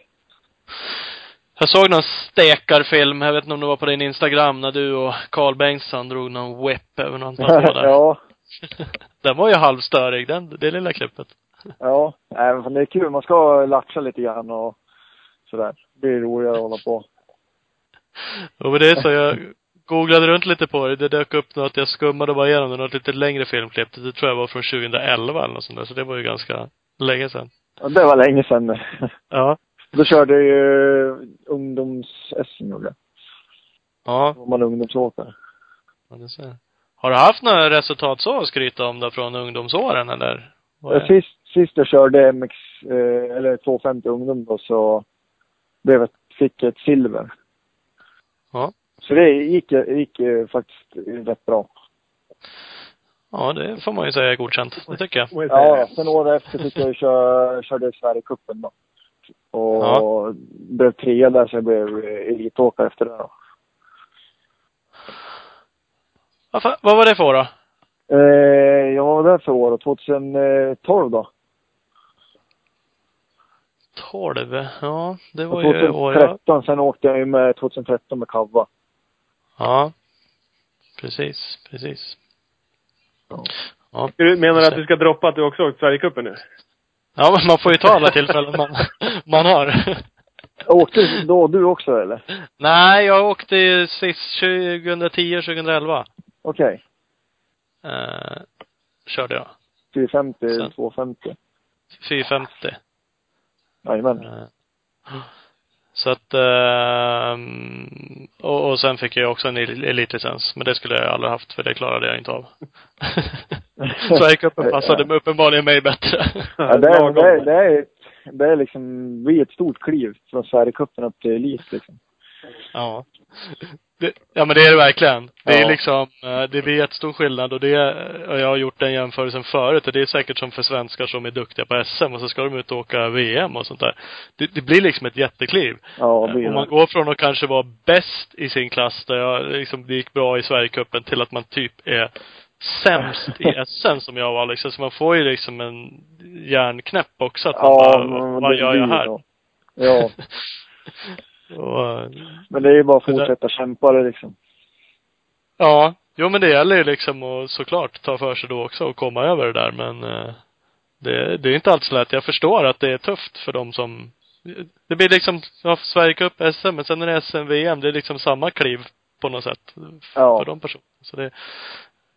Jag såg någon stekarfilm, jag vet inte om det var på din Instagram, när du och Carl Bengtsson drog någon whip över någon var där. *laughs* ja, *laughs* Den var ju halvstörig, den, det lilla klippet. ja. Nej, men det är kul. Man ska latcha lite grann och sådär. Det blir roligare att hålla på. Och med det så jag googlade runt lite på det. Det dök upp något, jag skummade bara igenom det, något lite längre filmklipp. Det tror jag var från 2011 eller något sånt där. Så det var ju ganska länge sedan. Ja, det var länge sedan. Ja. Då körde jag ju ungdoms-SM gjorde. Ja, Då var man ungdomsåkare. ja det ser. Har du haft några resultat så att skryta om då från ungdomsåren eller? Sist, sist jag körde MX, eh, eller 250 ungdom då så blev jag, fick jag ett silver. Ja. Så det gick, gick faktiskt rätt bra. Ja, det får man ju säga är godkänt. Det tycker jag. Ja, sen året efter fick jag ju köra, körde Sverigecupen då. Och Ja. blev trea där så jag blev elitåkare efter det då. Vad, vad var det för år då? Eh, jag var där för år 2012 då. 12. Ja, det var ju år jag... 2013, sen åkte jag ju med 2013 med Kavva. Ja. Precis, precis. Ja. Ja. Du menar att du ska droppa att du också åkt Sverigecupen nu? Ja, men man får ju ta alla tillfällen man, man har. Åkte då du också eller? Nej, jag åkte ju sist 2010 2011. Okej. Eh, körde jag. 450, Sen. 250. 450. Jajamän. Eh, Så att, ehm, och, och sen fick jag också en el- elitlicens. Men det skulle jag aldrig haft för det klarade jag inte av. *laughs* *laughs* Sverigecupen passade mig uppenbarligen mig bättre. Ja, *laughs* det, är, det, är, det, är, det är liksom, blir ett stort kliv från Sverigecupen upp till elit liksom. Ja. Det, ja men det är det verkligen. Det är Ja. liksom, eh, det blir jättestor skillnad och det, och jag har gjort den jämförelsen förut och det är säkert som för svenskar som är duktiga på SM och så ska de ut och åka VM och sånt där. Det, det blir liksom ett jättekliv. Ja, det Om man går från att kanske vara bäst i sin klass där jag liksom, det gick bra i Sverigecupen till att man typ är sämst i *laughs* SM som jag var liksom. Så man får ju liksom en hjärnknäpp också att man Ja, bara, vad det gör jag här? Ja, *laughs* Och, men det är ju bara att Det där- fortsätta kämpa det liksom. Ja, jo men det gäller ju liksom att såklart ta för sig då också och komma över det där men eh, det, det är inte alls lätt. Jag förstår att det är tufft för dem som det blir liksom, ja, Sverigecup, SM, men sen är det SM, VM. Det är liksom samma kliv på något sätt. Ja. För de personerna. Så det,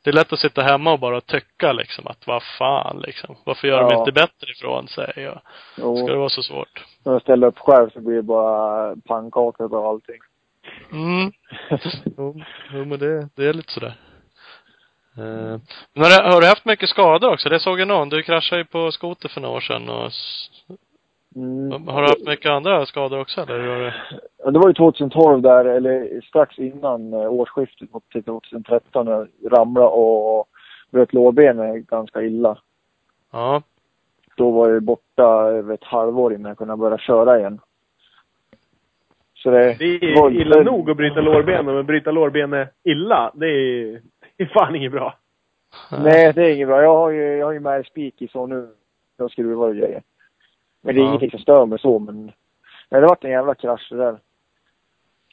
det är lätt att sitta hemma och bara tycka liksom att vad fan liksom. Varför gör de Ja. inte bättre ifrån sig? Och, Jo, ska det vara så svårt? när jag ställer upp själv så blir det bara pannkakor och allting. Mm. *laughs* Jo, jo men det, det är lite sådär. Eh, Men har, du, har du haft mycket skador också? Det såg jag någon. Du kraschade ju på skoter för några år sedan och Mm. Har du haft mycket andra skador också eller? Du... Ja, det var ju 2012 där, eller strax innan eh, årsskiftet mot till 2013 när jag ramlade och bröt lårbenet ganska illa. Ja. Då var jag borta över ett halvår innan jag kunde börja köra igen. Så det, Det var- är illa nog att bryta lårbenen, men bryta lårbenet illa, det är, det är fan inget bra. Nej, det är inget bra. Jag har ju, jag har ju med spik i så nu. Jag skruvar och grejer. Men det är Ja. ingenting som stör mig så, men... Nej, det varit en jävla krasch det där.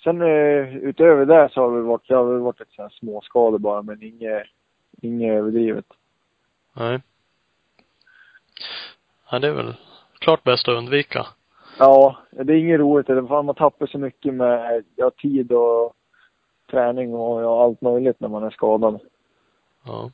Sen eh, utöver det så har det varit, det har varit här småskador bara, men inget, inget överdrivet. Nej. Ja, det är väl klart bäst att undvika. Ja, det är inget roligt. Det fan, man tappar så mycket med ja, tid och träning och ja, allt möjligt när man är skadad. Ja.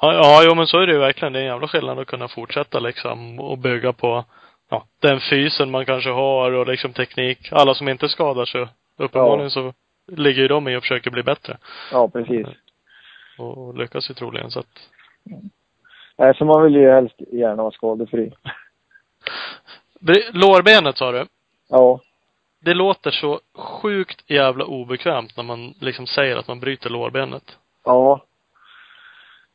Ja, ja, jo men så är det ju verkligen. Det är en jävla skillnad att kunna fortsätta liksom och bygga på ja, den fysen man kanske har och liksom teknik. Alla som inte skadar sig, uppenbarligen så ligger ju de i och försöker bli bättre. Ja, precis. Och, och lyckas ju troligen så att Nej, så man vill ju helst gärna vara skadefri. Lårbenet sa du. Ja. Det låter så sjukt jävla obekvämt när man liksom säger att man bryter lårbenet. Ja.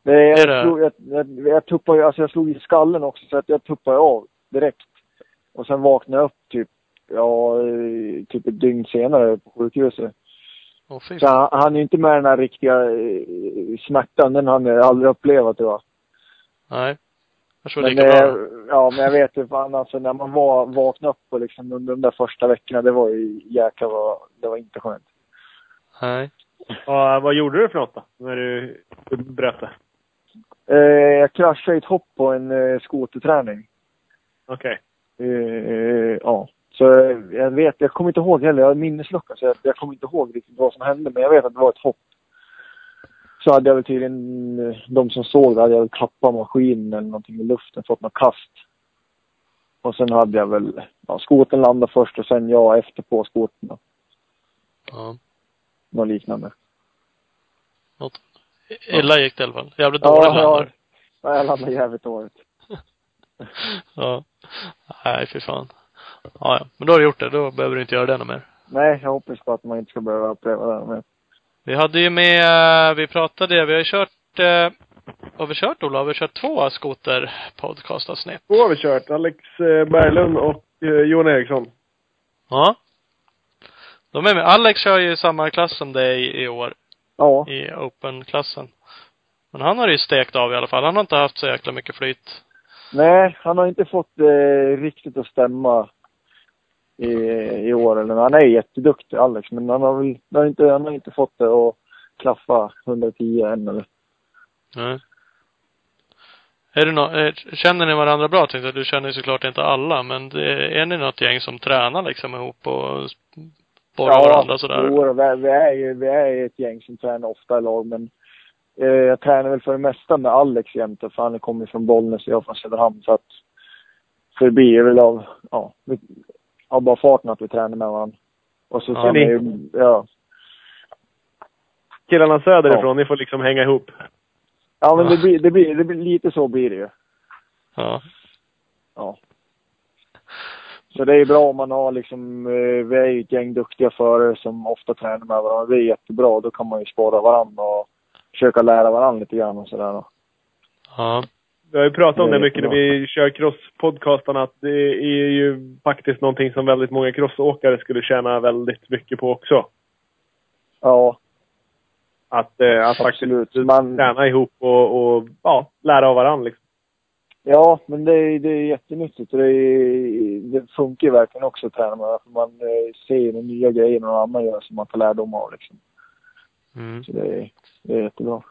Det, jag, Är det- Slog, jag, jag, jag tuppade ju, alltså jag slog i skallen också så att jag tuppade av direkt. Och sen vaknade jag upp typ, ja, eh, typ ett dygn senare på sjukhuset. Fy Så han, han är ju inte med den här riktiga eh, smärtan, den han aldrig upplevt tror jag. Nej. Jag tror Men, lika bra. eh, ja, men jag vet ju fan alltså när man var, vaknade upp och liksom under de där första veckorna, det var ju jäklar vad, det var inte skönt. Nej. Ja, vad gjorde du för något då? När du bröt det? Eh, jag kraschade i ett hopp på en eh, skoterträning. Okej. Eh, ja. Så eh, jag vet, jag kommer inte ihåg heller. Jag har minneslucka så jag, jag kommer inte ihåg riktigt vad som hände. Men jag vet att det var ett hopp. Så hade jag väl tydligen, de som såg det, hade jag väl tappat maskinen eller någonting i luften, fått något kast. Och sen hade jag väl, ja, skoten landade först och sen jag efter på skoten. Ja. Något liknande. Något. Illa gick det i alla fall. Jävligt Ja, dålig ja. Ja, jag landade jävligt dåligt. *laughs* Ja. Nej, fy fan. Ja, ja. Men då har du gjort det. Då behöver du inte göra det något mer. Nej, jag hoppas på att man inte ska behöva uppleva det. Men, Vi hade ju med, vi pratade, vi har ju kört, eh, har vi kört Ola? Har vi kört två skoter podcastavsnitt? Två har vi kört. Alex eh, Berglund och eh, Johan Eriksson. Ja. De är med. Alex kör ju samma klass som dig i år, ja, i Open-klassen. Men han har ju stekt av i alla fall. Han har inte haft så jäkla mycket flyt. Nej, han har inte fått det riktigt att stämma i, i år. Eller, han är jätteduktig, Alex, men han har väl han har inte, han har inte fått det att klaffa 110 än. Eller. Nej. Är det nå, är, känner ni varandra bra? Tänkte jag. Du känner ju såklart inte alla, men det, är ni något gäng som tränar liksom ihop och sporrar varandra sådär? Jo, vi, vi är ju, vi är ett gäng som tränar ofta i lag, men eh, jag tränar väl för det mesta med Alex jämte, för han kommer från Bollnäs och jag från Söderhamn, så att så det blir väl av, ja, vi, av bara farten att vi tränar med varandra. Och så Ja, sen ni- är ju, ja. Killarna söderifrån, Ja. ni får liksom hänga ihop. Ja, men Ja. det blir, det blir, det blir, lite så blir det ju. Ja. Ja. Så det är bra om man har liksom, eh, vi är ju ett gäng duktiga förare som ofta tränar med varandra. Det är jättebra. Då kan man ju spara varandra och försöka lära varandra lite grann och sådär. Ja. Vi har ju pratat om Det det mycket när vi kör crosspodcastarna, att det är ju faktiskt någonting som väldigt många crossåkare skulle tjäna väldigt mycket på också. Ja, Att, eh, att Absolut. faktiskt Man- träna ihop och, och ja, lära av varandra liksom. Ja men det är, det är jättenyttigt. och Det, är, det funkar ju verkligen också att träna med för Man eh, ser ju de nya grejer någon annan gör som man tar lärdom av liksom. Mm. Så det är, det är jättebra.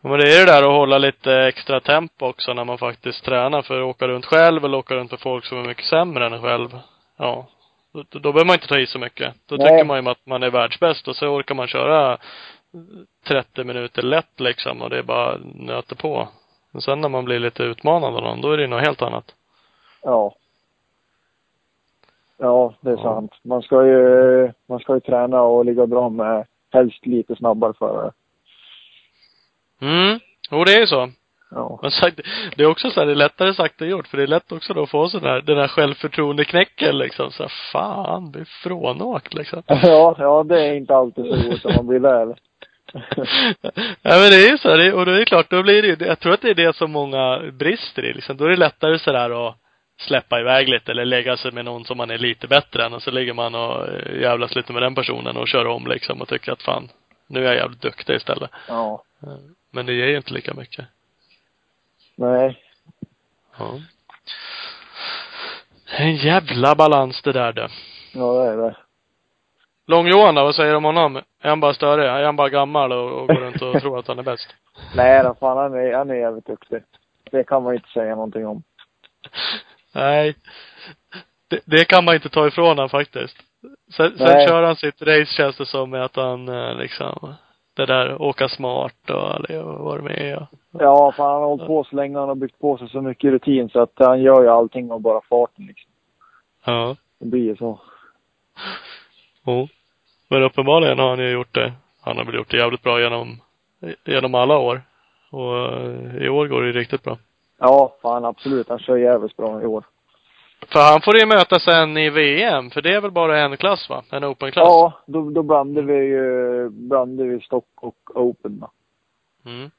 Men det är det där att hålla lite extra tempo också när man faktiskt tränar. För att åka runt själv eller åka runt med folk som är mycket sämre än en själv. Ja. Då, då behöver man inte ta i så mycket. Då Nej. tycker man ju att man är världsbäst och så orkar man köra 30 minuter lätt liksom och det är bara nöter på. Men sen när man blir lite utmanad av någon, då är det något helt annat. Ja. Ja, det är Ja. sant. Man ska ju, man ska ju träna och ligga bra med helst lite snabbare förare. Mm. Jo, det är ju så. Ja. Men sagt, det är också så här, det är lättare sagt än gjort. För det är lätt också då att få sån här, den här självförtroendeknäcken liksom. Så här, fan, blir frånåkt liksom. *laughs* ja, ja, det är inte alltid så roligt om man blir där. *laughs* ja men det är ju så det, och då är det klart, då blir det ju, jag tror att det är det som många brister i liksom. Då är det lättare sådär att släppa iväg lite eller lägga sig med någon som man är lite bättre än och så ligger man och eh, jävlas lite med den personen och kör om liksom och tycker att fan, nu är jag jävligt duktig istället. Ja. Men det ger ju inte lika mycket. Nej. Ja. En jävla balans det där du. Ja, det är det. Lång-Johan då, vad säger du om honom? Är han bara större? Är han bara gammal och, och går runt och *laughs* tror att han är bäst? Nej då, fan han är, han är jävligt duktig. Det kan man inte säga någonting om. *laughs* Nej. Det, det kan man inte ta ifrån honom faktiskt. Sen, sen kör han sitt race känns det som med att han eh, liksom, det där åka smart och och vad det med är. Ja, fan han har hållit på så länge. Han har byggt på sig så mycket rutin så att han gör ju allting av bara farten liksom. Ja. Det blir ju så. Jo. Men uppenbarligen har han ju gjort det. Han har väl gjort det jävligt bra genom, genom alla år. Och eh, i år går det ju riktigt bra. Ja, fan absolut. Han kör jävligt bra i år. För han får ju möta sen i VM, för det är väl bara en klass va? En open-klass? Ja, då, då blandar vi ju, blandar vi stock och open då. Mm.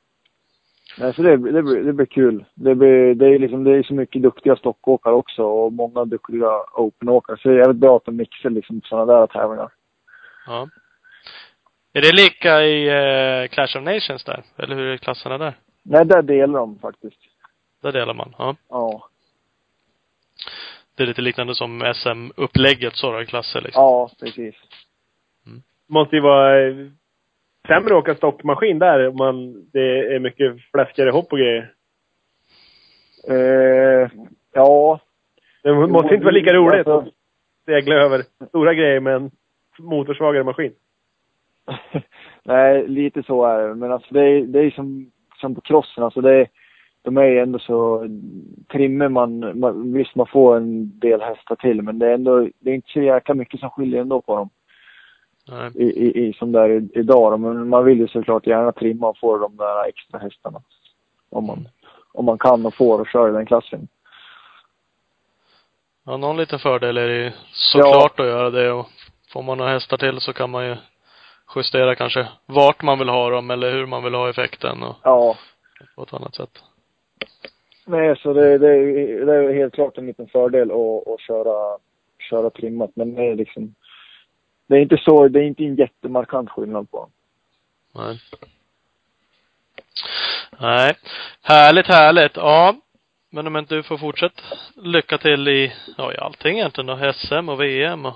Nej, så det, det, blir, det blir kul. Det, blir, det är liksom, det är så mycket duktiga stockåkare också och många duktiga openåkare. Så det är jävligt bra att de mixar liksom sådana där tävlingar. Ja. Är det lika i eh, Clash of Nations där? Eller hur är klasserna där? Nej, där delar de faktiskt. Där delar man. Ja. Ja. Det är lite liknande som SM-upplägget så då, i klasser liksom. Ja, precis. måste ju vara eh, sämre att åka stockmaskin där om man, det är mycket fläskigare hopp och grejer. Eh, ja. Det måste inte vara lika roligt Alltså, att segla över stora grejer med en motorsvagare maskin. *laughs* Nej, lite så är det. Men alltså det är, det är som, som på crossen. Alltså det är, de är ju ändå så trimmer man, man. Visst, man får en del hästar till, men det är ändå, det är inte så jäkla mycket som skiljer ändå på dem. I, i, i, som det är idag. Men man vill ju såklart gärna trimma och få de där extra hästarna. Om man, om man kan och får och kör i den klassen. Ja, någon liten fördel är det ju såklart att göra det och får man några hästar till så kan man ju justera kanske vart man vill ha dem eller hur man vill ha effekten och Ja. på ett annat sätt. Nej, så det, det, det är helt klart en liten fördel att, att köra, köra trimmat. Men det är liksom, det är inte så, det är inte en jättemarkant skillnad på dem. Nej. Nej. Härligt, härligt. Ja. Men om inte du får fortsätta lycka till i, ja i allting egentligen då. SM och VM och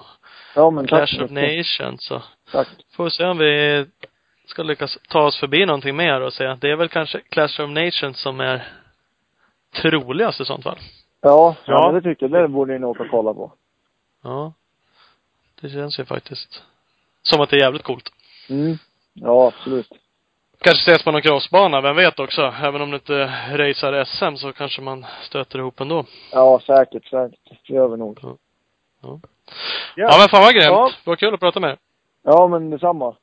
Ja, men tack Clash så of. Nations så Tack. får vi se om vi ska lyckas ta oss förbi någonting mer och säga att det är väl kanske Clash of Nations som är troligast i sånt fall. Ja, ja. Det tycker jag. Det borde ni nog åka och kolla på. Ja. Det känns ju faktiskt som att det är jävligt coolt. Mm. Ja, absolut. Kanske ses på någon crossbana, vem vet också. Även om du inte racear SM så kanske man stöter ihop ändå. Ja, säkert, säkert. Det gör vi nog. Ja, Ja. men fan vad grymt. Ja. Det var kul att prata med er. Ja, men detsamma.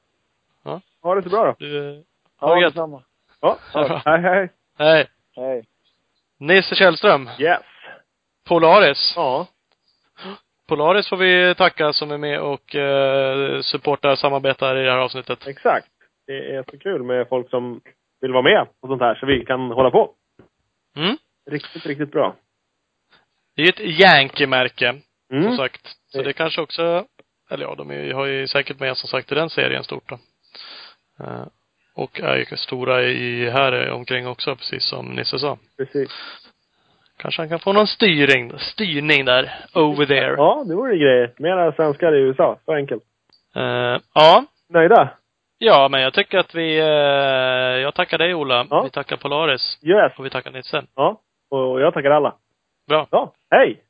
Ha det så bra då. Du, Ja, Ha det gött. detsamma. Ja. Ja. Hej, hej. hej. Hej. Nisse Källström. Yes. Polaris. Ja. Polaris får vi tacka som är med och eh, supportar, samarbetar i det här avsnittet. Exakt. Det är så kul med folk som vill vara med och sånt här så vi kan hålla på. Mm. Riktigt, riktigt bra. Det är ju ett Yankee-märke, som Mm. sagt. Så det kanske också, eller ja, de är, har ju säkert med som sagt i den serien stort då. Eh, och är ju stora i här omkring också, precis som Nisse sa. Precis. Kanske han kan få någon styrning, styrning där, over there. Ja, det vore grejer. Mera svenskar i USA. Så enkelt. Eh, ja. Nöjda? Ja, men jag tycker att vi, eh, jag tackar dig Ola. Ja. Vi tackar Polaris. Yes. Och vi tackar Nisse. Ja. Och jag tackar alla. Bra. Ja. Hej!